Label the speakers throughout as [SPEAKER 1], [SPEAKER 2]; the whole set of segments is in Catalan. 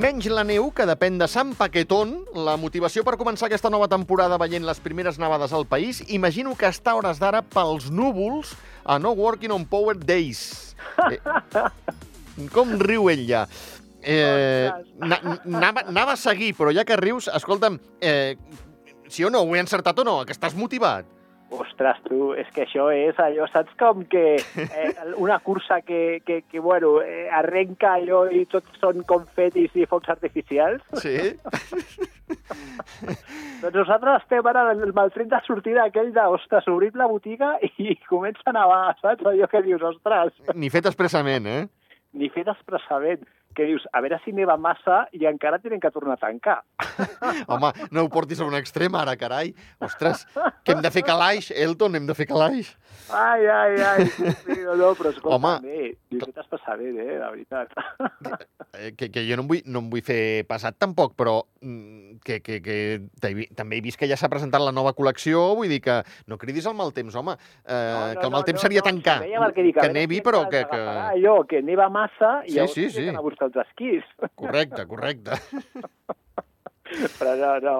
[SPEAKER 1] menys la neu, que depèn de Sant Paquetón. La motivació per començar aquesta nova temporada veient les primeres nevades al país, imagino que està hores d'ara pels núvols a No Working on Power Days. Eh, com riu ell ja? Eh, na- anava, anava a seguir, però ja que rius, escolta'm, eh, sí o no, ho he encertat o no, que estàs motivat?
[SPEAKER 2] Ostres, tu, és que això és allò, saps com que eh, una cursa que, que, que bueno, eh, arrenca allò i tots són confetis i focs artificials?
[SPEAKER 1] Sí?
[SPEAKER 2] Doncs nosaltres estem ara en el maltret de sortida aquell de, ostres, obrim la botiga i comença a nevar, saps? Allò que dius, ostres,
[SPEAKER 1] Ni fet expressament, eh?
[SPEAKER 2] ni fet expressament, que dius, a veure si neva massa i encara tenen que tornar a tancar.
[SPEAKER 1] Home, no ho portis a un extrem ara, carai. Ostres, que hem de fer calaix, Elton, hem de fer calaix.
[SPEAKER 2] Ai, ai, ai, sí, no, no, però escolta,
[SPEAKER 1] Home.
[SPEAKER 2] bé, ni fet expressament, eh, la veritat.
[SPEAKER 1] Eh, que, que jo no em, vull, no em vull fer passat tampoc, però mm, que, que, que també he vist que ja s'ha presentat la nova col·lecció, vull dir que no cridis al mal temps, home, eh, que el mal temps seria tancar,
[SPEAKER 2] això deia perquè dic, a
[SPEAKER 1] que
[SPEAKER 2] veure
[SPEAKER 1] nevi, però que... que...
[SPEAKER 2] Allò, que neva massa i
[SPEAKER 1] Sí,
[SPEAKER 2] llavors
[SPEAKER 1] sí,
[SPEAKER 2] sí,
[SPEAKER 1] sí.
[SPEAKER 2] sí. a buscar els esquís.
[SPEAKER 1] Correcte, correcte.
[SPEAKER 2] Però no, no.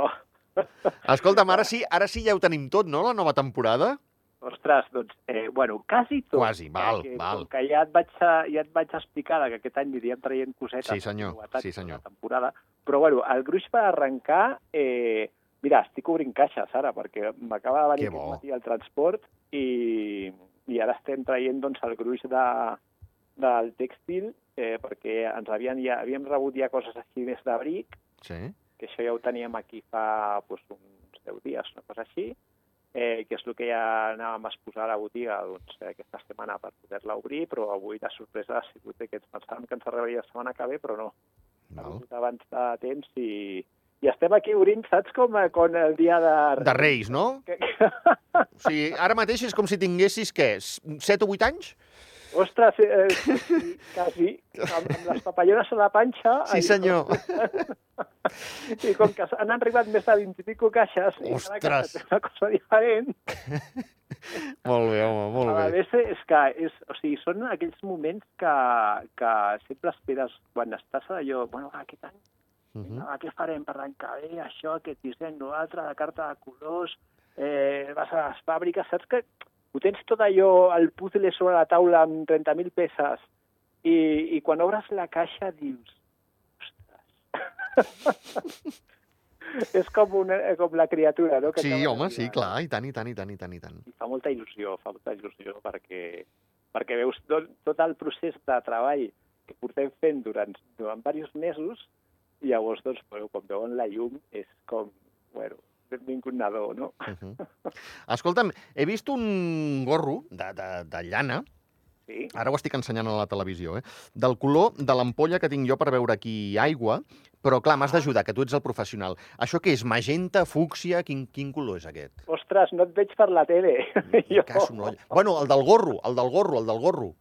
[SPEAKER 1] Escolta'm, ara sí, ara sí ja ho tenim tot, no?, la nova temporada?
[SPEAKER 2] Ostres, doncs, eh, bueno, quasi tot.
[SPEAKER 1] Quasi, val,
[SPEAKER 2] perquè
[SPEAKER 1] val.
[SPEAKER 2] Com que ja et, vaig, a- ja et vaig explicar que aquest any aniríem traient cosetes.
[SPEAKER 1] Sí, senyor, sí, senyor.
[SPEAKER 2] La temporada. Però, bueno, el gruix per arrencar... Eh, mira, estic obrint caixes ara, perquè m'acaba de venir aquest matí el transport i, i ara estem traient doncs, el gruix de, del tèxtil eh, perquè ens havien, ja, havíem rebut ja coses així més d'abric,
[SPEAKER 1] Sí.
[SPEAKER 2] que això ja ho teníem aquí fa doncs, uns 10 dies, una cosa així, eh, que és el que ja anàvem a exposar a la botiga doncs, eh, aquesta setmana per poder-la obrir, però avui la sorpresa ha sigut que ens pensàvem que ens arribaria la setmana que ve, però no. Ha
[SPEAKER 1] Val.
[SPEAKER 2] vingut abans de temps i, i estem aquí obrint, saps com, eh, com el dia de...
[SPEAKER 1] De Reis, no?
[SPEAKER 2] Que-
[SPEAKER 1] O sigui, ara mateix és com si tinguessis, què, 7 o 8 anys?
[SPEAKER 2] Ostres, eh, sí, quasi, amb, amb les papallones a la panxa.
[SPEAKER 1] Sí, senyor.
[SPEAKER 2] I com que han arribat més de 20 i pico caixes, i
[SPEAKER 1] Ostres.
[SPEAKER 2] té una cosa diferent,
[SPEAKER 1] Molt bé, home, molt
[SPEAKER 2] a
[SPEAKER 1] bé.
[SPEAKER 2] més és que és, o sigui, són aquells moments que, que sempre esperes quan estàs allò, bueno, va, aquest any,
[SPEAKER 1] Uh
[SPEAKER 2] va, què farem per l'any que ve, això, aquest disseny, l'altre, la carta de colors, eh, vas a les fàbriques, saps que ho tens tot allò, el puzzle sobre la taula amb 30.000 peces, i, i quan obres la caixa dius, ostres, és com, una, com la criatura, no? que
[SPEAKER 1] Sí, home, sí, clar, i tant, i tant, i tant, i tant, i tant.
[SPEAKER 2] i fa molta il·lusió, fa molta il·lusió perquè, perquè veus tot, tot el procés de treball que portem fent durant, durant diversos mesos i llavors, doncs, bueno, quan veuen la llum és com, bueno, benvingut nadó, no?
[SPEAKER 1] Uh -huh. Escolta'm, he vist un gorro de, de, de llana,
[SPEAKER 2] Sí,
[SPEAKER 1] ara ho estic ensenyant a la televisió, eh? del color de l'ampolla que tinc jo per veure aquí aigua, però clar, m'has d'ajudar, que tu ets el professional. Això què és? Magenta, fúcsia? Quin, quin color és aquest?
[SPEAKER 2] ostres, no et veig per la tele.
[SPEAKER 1] Caso l'olla. Bueno, el del gorro, el del gorro, el del gorro.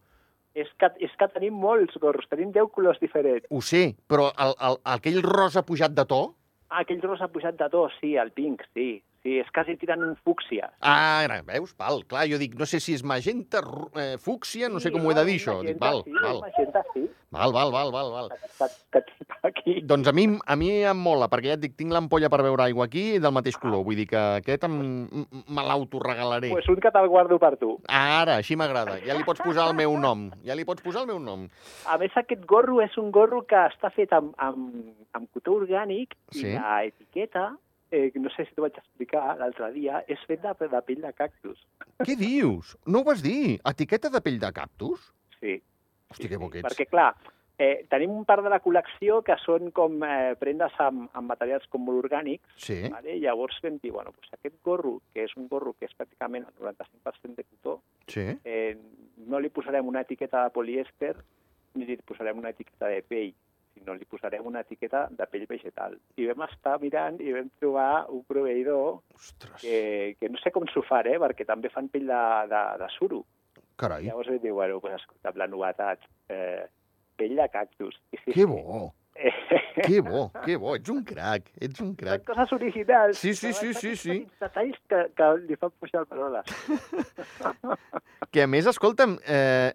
[SPEAKER 2] és, que, és que tenim molts gorros, tenim 10 colors diferents.
[SPEAKER 1] Ho sé, però el, el, aquell rosa pujat de to...
[SPEAKER 2] Ah, aquell rosa pujat de to, sí, el pink, sí. Sí, és quasi tirant un fúcsia.
[SPEAKER 1] Ah, ara, veus? Val, clar, jo dic, no sé si és magenta, eh, fúcsia, no sé com ho he de dir, això. Dic,
[SPEAKER 2] Magenta,
[SPEAKER 1] val,
[SPEAKER 2] sí,
[SPEAKER 1] val,
[SPEAKER 2] Magenta, sí.
[SPEAKER 1] Val, val, val, val, val.
[SPEAKER 2] Que, que tinc aquí.
[SPEAKER 1] Doncs a mi, a mi em mola, perquè ja et dic, tinc l'ampolla per beure aigua aquí del mateix color. Vull dir que aquest em, me l'autoregalaré.
[SPEAKER 2] Pues un que te'l guardo per tu.
[SPEAKER 1] Ara, així m'agrada. Ja li pots posar el meu nom. Ja li pots posar el meu nom.
[SPEAKER 2] A més, aquest gorro és un gorro que està fet amb, amb, amb cotó orgànic
[SPEAKER 1] Sí.
[SPEAKER 2] i la etiqueta, eh, no sé si t'ho vaig explicar l'altre dia, és fet de, de pell de cactus.
[SPEAKER 1] Què dius? No ho vas dir? Etiqueta de pell de cactus?
[SPEAKER 2] Sí.
[SPEAKER 1] Hosti, que bo que ets.
[SPEAKER 2] Perquè, clar, eh, tenim un part de la col·lecció que són com eh, prendes amb, amb materials com molt orgànics,
[SPEAKER 1] Sí?
[SPEAKER 2] vale? llavors vam dir, bueno, pues aquest gorro, que és un gorro que és pràcticament el 95% de cotó,
[SPEAKER 1] Sí?
[SPEAKER 2] eh, no li posarem una etiqueta de polièster ni li posarem una etiqueta de pell, sinó li posarem una etiqueta de pell vegetal. I vam estar mirant i vam trobar un proveïdor
[SPEAKER 1] Ostres,
[SPEAKER 2] que, que no sé com s'ho fa, eh, perquè també fan pell de, de, de suro.
[SPEAKER 1] Carai.
[SPEAKER 2] Llavors vam dir, bueno, pues, escolta, la novetat, eh, pell de cactus. I sí,
[SPEAKER 1] Que bo,
[SPEAKER 2] Eh,
[SPEAKER 1] que bo, que bo. Ets un crac, ets un
[SPEAKER 2] són
[SPEAKER 1] crac.
[SPEAKER 2] coses originals.
[SPEAKER 1] Sí, sí, sí,
[SPEAKER 2] són
[SPEAKER 1] sí, sí.
[SPEAKER 2] detalls que, que li fan pujar el paroles.
[SPEAKER 1] Que a més, escolta'm, eh,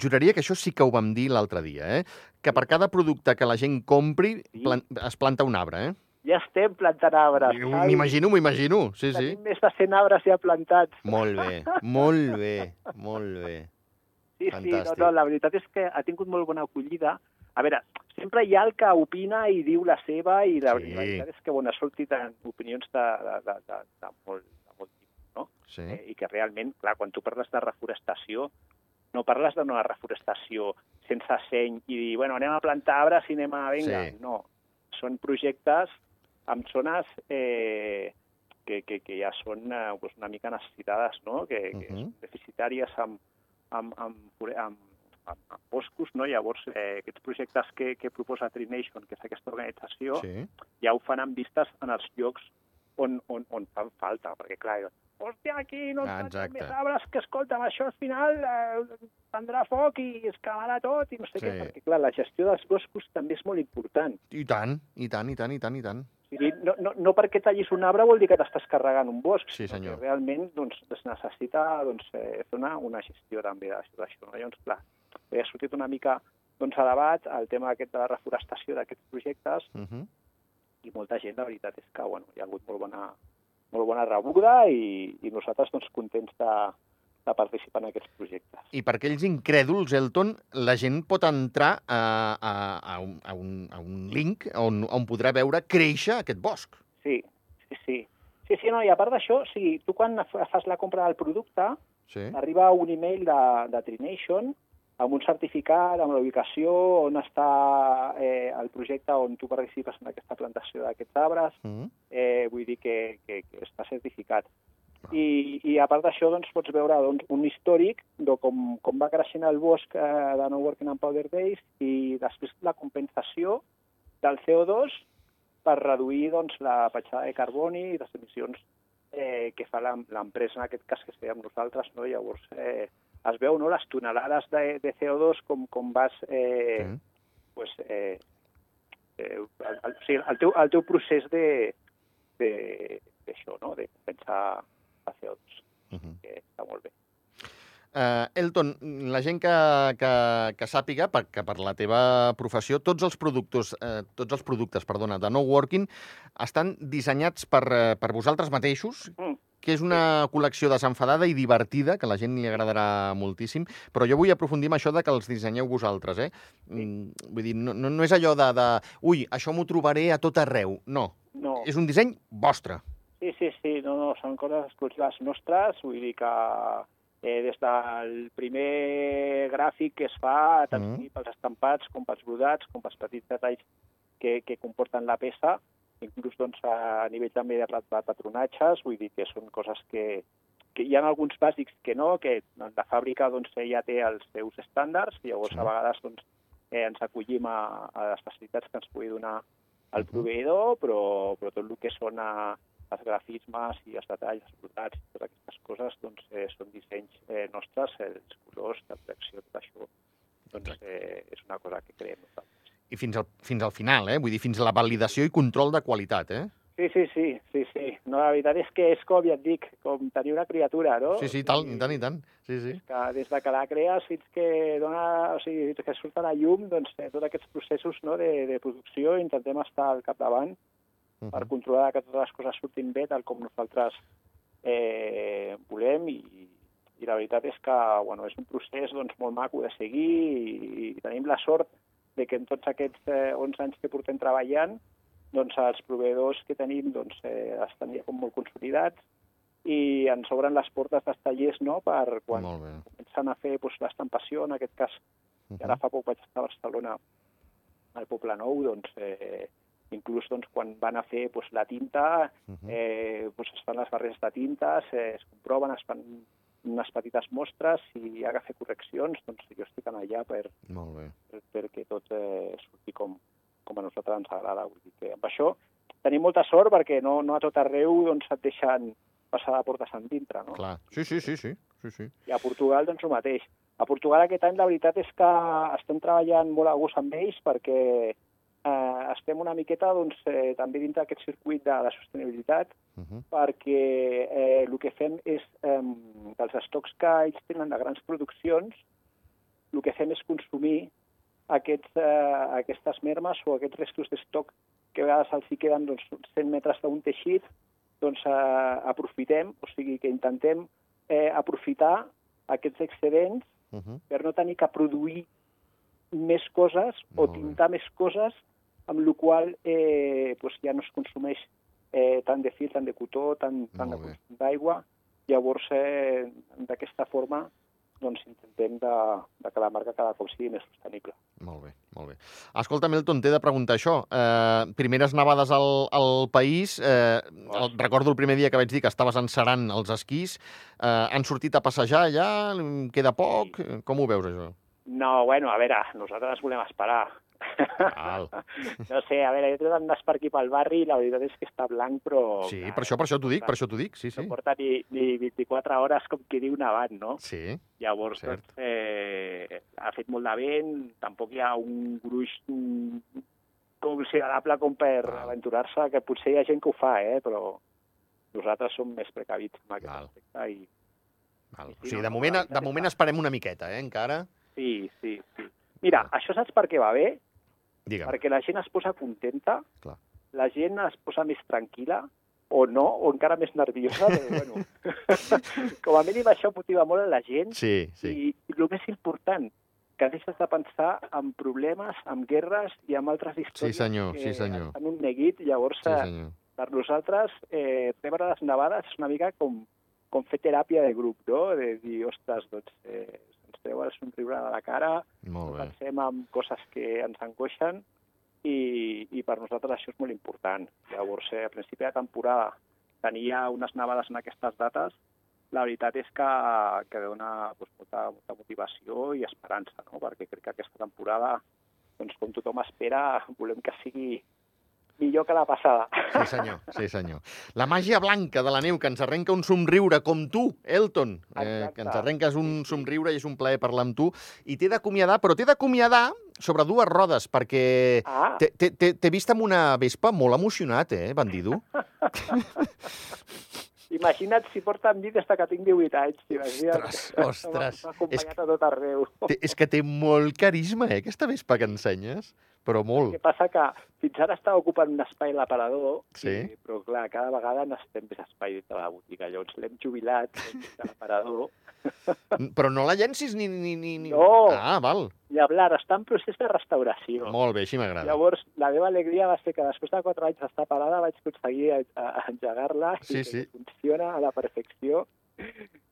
[SPEAKER 1] juraria que això sí que ho vam dir l'altre dia, eh? Que per cada producte que la gent compri
[SPEAKER 2] Sí.
[SPEAKER 1] plan es planta un arbre, eh?
[SPEAKER 2] Ja estem plantant arbres.
[SPEAKER 1] M'imagino, m'ho imagino. Sí, sí.
[SPEAKER 2] Tenim més de 100 arbres ja plantats.
[SPEAKER 1] Molt bé, molt bé, molt bé.
[SPEAKER 2] Sí, sí, no,
[SPEAKER 1] Fantàstic.
[SPEAKER 2] no, la veritat és que ha tingut molt bona acollida. A veure, sempre hi ha el que opina i diu la seva i la,
[SPEAKER 1] Sí.
[SPEAKER 2] la veritat és que bueno, ha sortit opinions de, de, de, de, de, molt, de molt tipus, no?
[SPEAKER 1] Sí.
[SPEAKER 2] Eh, I que realment, clar, quan tu parles de reforestació, no parles d'una reforestació sense seny i dir, bueno, anem a plantar arbres i anem a... Vinga,
[SPEAKER 1] Sí.
[SPEAKER 2] no. Són projectes amb zones eh, que, que, que ja són eh, pues una mica necessitades, no? que, que
[SPEAKER 1] Mhm.
[SPEAKER 2] són deficitàries amb, amb, amb, amb, amb, amb boscos, no? Llavors, eh, aquests projectes que, que proposa Tree Nation, que és aquesta organització,
[SPEAKER 1] Sí.
[SPEAKER 2] ja ho fan amb vistes en els llocs on, on, on fan falta, perquè clar, hòstia, aquí no
[SPEAKER 1] Ah, exacte.
[SPEAKER 2] més arbres, que escolta, amb això al final eh, prendrà foc i es quemarà tot i no sé
[SPEAKER 1] Sí.
[SPEAKER 2] què, perquè clar, la gestió dels boscos també és molt important.
[SPEAKER 1] I tant, i tant, i tant, i tant, i tant.
[SPEAKER 2] Sigui, no, no, no perquè tallis un arbre vol dir que t'estàs carregant un bosc,
[SPEAKER 1] Sí,
[SPEAKER 2] sinó
[SPEAKER 1] senyor.
[SPEAKER 2] que realment doncs, es necessita doncs, eh, fer una, una gestió també d'això. d'això, No? Llavors, clar, ha sortit una mica doncs, a debat el tema aquest de la reforestació d'aquests projectes
[SPEAKER 1] Uh -huh.
[SPEAKER 2] I molta gent, la veritat és que bueno, hi ha hagut molt bona, molt bona rebuda i, i nosaltres doncs, contents de, de participar en aquests projectes.
[SPEAKER 1] I per aquells incrèduls, Elton, la gent pot entrar a, a, a, un, a, un, a un link on, on podrà veure créixer aquest bosc.
[SPEAKER 2] Sí, sí, sí. Sí, sí, no, i a part d'això, sigui, tu quan fa- fas la compra del producte,
[SPEAKER 1] Sí.
[SPEAKER 2] arriba un email de, de Trination amb un certificat, amb la ubicació, on està eh, el projecte on tu participes en aquesta plantació d'aquests arbres,
[SPEAKER 1] Uh -huh.
[SPEAKER 2] eh, vull dir que, que, que està certificat. I, i a part d'això doncs, pots veure doncs, un històric de com, com va creixent el bosc eh, de No Working on Powder Days i després la compensació del CO2 per reduir doncs, la petjada de carboni i les emissions eh, que fa l'em- l'empresa, en aquest cas que fèiem nosaltres. No? Llavors eh, es veu no, les tonelades de, de CO2 com, com vas eh,
[SPEAKER 1] Sí.
[SPEAKER 2] pues, eh, eh, el, el, o sigui, el, teu, el teu procés de de- d'això, no? de compensar la CO2,
[SPEAKER 1] Uh -huh.
[SPEAKER 2] que està molt bé.
[SPEAKER 1] Uh, Elton, la gent que, que, que sàpiga per, que per la teva professió tots els productes, eh, tots els productes perdona, de No Working estan dissenyats per, eh, per vosaltres mateixos,
[SPEAKER 2] Mm.
[SPEAKER 1] Que és una col·lecció desenfadada i divertida, que a la gent li agradarà moltíssim, però jo vull aprofundir en això de que els dissenyeu vosaltres, eh? Mm, vull dir, no, no, és allò de, de ui, això m'ho trobaré a tot arreu. No,
[SPEAKER 2] No,
[SPEAKER 1] és un disseny vostre.
[SPEAKER 2] sí, sí, sí, no, no, són coses exclusives nostres, vull dir que eh, des del primer gràfic que es fa, tant
[SPEAKER 1] mm.
[SPEAKER 2] pels estampats com pels brodats, com pels petits detalls que, que comporten la peça, inclús doncs, a nivell també de pat- de patronatges, vull dir que són coses que, que hi ha alguns bàsics que no, que la fàbrica doncs, ja té els seus estàndards, i llavors a vegades doncs, eh, ens acollim a, a les facilitats que ens pugui donar el proveïdor, però, però tot el que són a, els grafismes i els detalls, els brodats i totes aquestes coses doncs, eh, són dissenys eh, nostres, els colors, la direcció, tot això doncs, eh, és una cosa que creem nosaltres.
[SPEAKER 1] I fins al, fins al final, eh? Vull dir, fins a la validació i control de qualitat, eh?
[SPEAKER 2] Sí, sí, sí, sí, sí. No, la veritat és que és com ja et dic, com tenir una criatura, no?
[SPEAKER 1] Sí, sí, tal, i tant, i tant. Sí, sí.
[SPEAKER 2] que des de que la crees fins que dona, o sigui, fins que surt a la llum, doncs, eh, tots aquests processos no, de, de producció intentem estar al capdavant
[SPEAKER 1] Uh
[SPEAKER 2] per
[SPEAKER 1] -huh.
[SPEAKER 2] controlar que totes les coses surtin bé tal com nosaltres eh, volem i, i la veritat és que bueno, és un procés doncs, molt maco de seguir i, i tenim la sort de que en tots aquests eh, 11 anys que portem treballant doncs els proveïdors que tenim doncs, eh, estan ja com molt consolidats i ens obren les portes dels tallers no, per quan comencen a fer doncs, l'estampació, en aquest cas,
[SPEAKER 1] Uh
[SPEAKER 2] que ara fa poc vaig estar a Barcelona, al Poble Nou, doncs, eh, inclús doncs, quan van a fer doncs, la tinta,
[SPEAKER 1] -huh.
[SPEAKER 2] eh, doncs, es fan les barreres de tintes, eh, es comproven, es fan unes petites mostres, si hi ha que fer correccions, doncs jo estic allà per,
[SPEAKER 1] Molt bé.
[SPEAKER 2] per, perquè tot eh, surti com, com a nosaltres ens agrada. Vull dir que amb això tenim molta sort perquè no, no a tot arreu doncs, et deixen passar de portes endintre. No?
[SPEAKER 1] Clar. Sí, sí, sí, sí. sí, sí.
[SPEAKER 2] I a Portugal, doncs, el mateix. A Portugal aquest any la veritat és que estem treballant molt a gust amb ells perquè eh, estem una miqueta doncs, eh, també dintre d'aquest circuit de la sostenibilitat
[SPEAKER 1] Uh -huh.
[SPEAKER 2] perquè eh, el que fem és eh, dels estocs que ells tenen de grans produccions el que fem és consumir aquests, eh, aquestes mermes o aquests restos d'estoc que a vegades els hi queden doncs, 100 metres d'un teixit, doncs eh, aprofitem, o sigui que intentem eh, aprofitar aquests excedents
[SPEAKER 1] Uh -huh.
[SPEAKER 2] per no tenir que produir més coses o tintar més coses, amb la qual eh, doncs ja no es consumeix eh, tant de fil, tant de cotó, tant, tant d'aigua. Llavors, eh, d'aquesta forma, doncs intentem de, de que la marca cada cop sigui més sostenible.
[SPEAKER 1] Molt bé, molt bé. Escolta, Milton, t'he de preguntar això. Eh, primeres nevades al, al país. Eh, el, recordo el primer dia que vaig dir que estaves encerant els esquís. Eh, han sortit a passejar ja? Queda poc? Com ho veus, això?
[SPEAKER 2] No, bueno, a veure, nosaltres volem esperar. No sé, a veure, jo he trobat un per aquí pel barri i la veritat és que està blanc, però...
[SPEAKER 1] Sí,
[SPEAKER 2] clar,
[SPEAKER 1] per això, per això t'ho dic, per això t'ho dic, sí, sí.
[SPEAKER 2] No porta ni, ni 24 hores, com qui diu, nevant, no?
[SPEAKER 1] Sí,
[SPEAKER 2] Llavors,
[SPEAKER 1] Cert.
[SPEAKER 2] doncs, eh, ha fet molt de vent, tampoc hi ha un gruix considerable com per
[SPEAKER 1] Val.
[SPEAKER 2] aventurar-se, que potser hi ha gent que ho fa, eh, però nosaltres som més precavits en aquest
[SPEAKER 1] Val.
[SPEAKER 2] aspecte. I,
[SPEAKER 1] val. O
[SPEAKER 2] Sí,
[SPEAKER 1] sigui,
[SPEAKER 2] no,
[SPEAKER 1] de moment, de moment esperem una miqueta, eh, encara.
[SPEAKER 2] sí, sí, sí. Mira, això saps per què va bé?
[SPEAKER 1] Digue'm.
[SPEAKER 2] Perquè la gent es posa contenta,
[SPEAKER 1] Clar.
[SPEAKER 2] la gent es posa més tranquil·la, o no, o encara més nerviosa, però bueno, com a mínim això motiva molt a la gent
[SPEAKER 1] Sí, sí.
[SPEAKER 2] I, I el més important, que deixes de pensar en problemes, en guerres i en altres històries
[SPEAKER 1] senyor,
[SPEAKER 2] que
[SPEAKER 1] sí, senyor.
[SPEAKER 2] estan un neguit. Llavors,
[SPEAKER 1] Sí, senyor.
[SPEAKER 2] per nosaltres, eh, rebre les nevades és una mica com, com fer teràpia de grup, no? De dir, ostres, doncs, eh, treu el somriure de la cara,
[SPEAKER 1] Molt bé.
[SPEAKER 2] pensem en coses que ens angoixen i, i per nosaltres això és molt important. Llavors, eh, a principi de temporada tenir ja unes nevades en aquestes dates, la veritat és que, que dona doncs, molta, molta motivació i esperança, no? perquè crec que aquesta temporada, doncs, com tothom espera, volem que sigui millor que la passada.
[SPEAKER 1] Sí, senyor, sí, senyor. La màgia blanca de la neu que ens arrenca un somriure com tu, Elton, eh,
[SPEAKER 2] Exacte.
[SPEAKER 1] que ens arrenques un somriure i és un plaer parlar amb tu. I t'he d'acomiadar, però t'he d'acomiadar sobre dues rodes, perquè
[SPEAKER 2] Ah,
[SPEAKER 1] t'he vist amb una vespa molt emocionat, eh, bandido?
[SPEAKER 2] imagina't si porta amb mi des de que tinc 18 anys. Imagina't.
[SPEAKER 1] Ostres, ostres.
[SPEAKER 2] M'ha acompanyat a tot arreu.
[SPEAKER 1] Té- És que té molt carisma, eh, aquesta vespa que ensenyes, però
[SPEAKER 2] El
[SPEAKER 1] molt.
[SPEAKER 2] que passa que fins ara estava ocupant un espai l'aparador,
[SPEAKER 1] Sí.
[SPEAKER 2] i, però clar, cada vegada necessitem més espai de la botiga. Llavors l'hem jubilat a l'aparador.
[SPEAKER 1] Però no la llencis ni... ni, ni, ni...
[SPEAKER 2] No.
[SPEAKER 1] Ah, val.
[SPEAKER 2] I hablar està en procés de restauració.
[SPEAKER 1] Molt bé, així m'agrada.
[SPEAKER 2] Llavors, la meva alegria va ser que després de 4 anys d'estar parada vaig aconseguir engegar-la
[SPEAKER 1] Sí,
[SPEAKER 2] i
[SPEAKER 1] sí.
[SPEAKER 2] que funciona a la perfecció.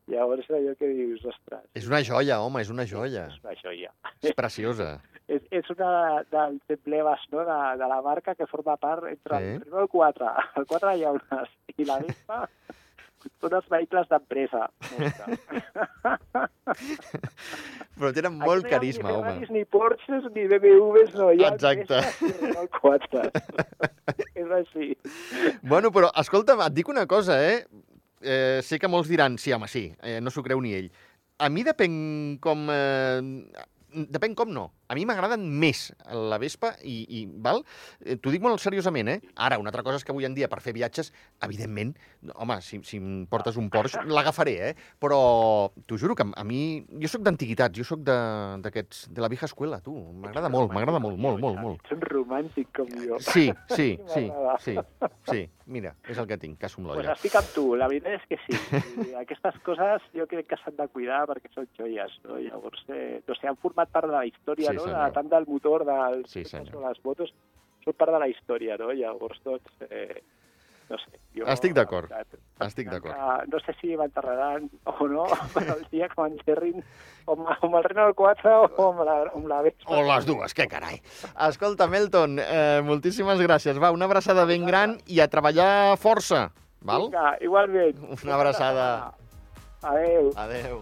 [SPEAKER 2] Llavors, allò que dius, ostres,
[SPEAKER 1] És una joia, home, és una joia.
[SPEAKER 2] és una joia.
[SPEAKER 1] És preciosa.
[SPEAKER 2] És, és una dels emblemes no, de, de la marca que forma part entre
[SPEAKER 1] Sí.
[SPEAKER 2] el primer el 4, el 4 de llaunes i la Vespa, són els vehicles d'empresa.
[SPEAKER 1] Però tenen
[SPEAKER 2] Aquí
[SPEAKER 1] molt
[SPEAKER 2] no hi ha
[SPEAKER 1] carisma,
[SPEAKER 2] ni
[SPEAKER 1] home.
[SPEAKER 2] Ferraris, ni Porsches, ni BMWs, no. Hi ha
[SPEAKER 1] Exacte.
[SPEAKER 2] I 4. és així.
[SPEAKER 1] Bueno, però, escolta'm, et dic una cosa, eh? Eh sé que molts diran, sí, home, sí, eh, no s'ho creu ni ell. A mi depèn com... Eh, depèn com no. A mi m'agraden més la Vespa i, i val? Eh, T'ho dic molt seriosament, eh? Ara, una altra cosa és que avui en dia, per fer viatges, evidentment, home, si, si em portes un Porsche, l'agafaré, eh? Però t'ho juro que a mi... Jo sóc d'antiguitats, jo sóc de- d'aquests... De, la vieja escuela, tu. M'agrada molt, m'agrada molt, molt, molt, molt.
[SPEAKER 2] Ets un romàntic com jo.
[SPEAKER 1] Sí, sí, sí, sí, sí. Mira, és el que tinc, caso amb
[SPEAKER 2] Pues
[SPEAKER 1] l'olla.
[SPEAKER 2] estic amb tu, la veritat és que sí. Aquestes coses jo crec que s'han de cuidar perquè són joies, no? Llavors, eh, no sé, han format part de la història,
[SPEAKER 1] Sí,
[SPEAKER 2] no?
[SPEAKER 1] senyor.
[SPEAKER 2] De, tant del motor, dels
[SPEAKER 1] Sí,
[SPEAKER 2] o les motos, són part de la història, no? Llavors, doncs, eh, no sé. Jo,
[SPEAKER 1] Estic d'acord, estic d'acord.
[SPEAKER 2] No sé si m'enterraran o no, el dia que m'enterrin o amb, el Renault 4 o amb la, amb la Vespa.
[SPEAKER 1] O les dues, que carai. Escolta, Melton, eh, moltíssimes gràcies. Va, una abraçada ben gran i a treballar força, val?
[SPEAKER 2] Vinga, igualment.
[SPEAKER 1] Una abraçada.
[SPEAKER 2] Adéu.
[SPEAKER 1] Adeu.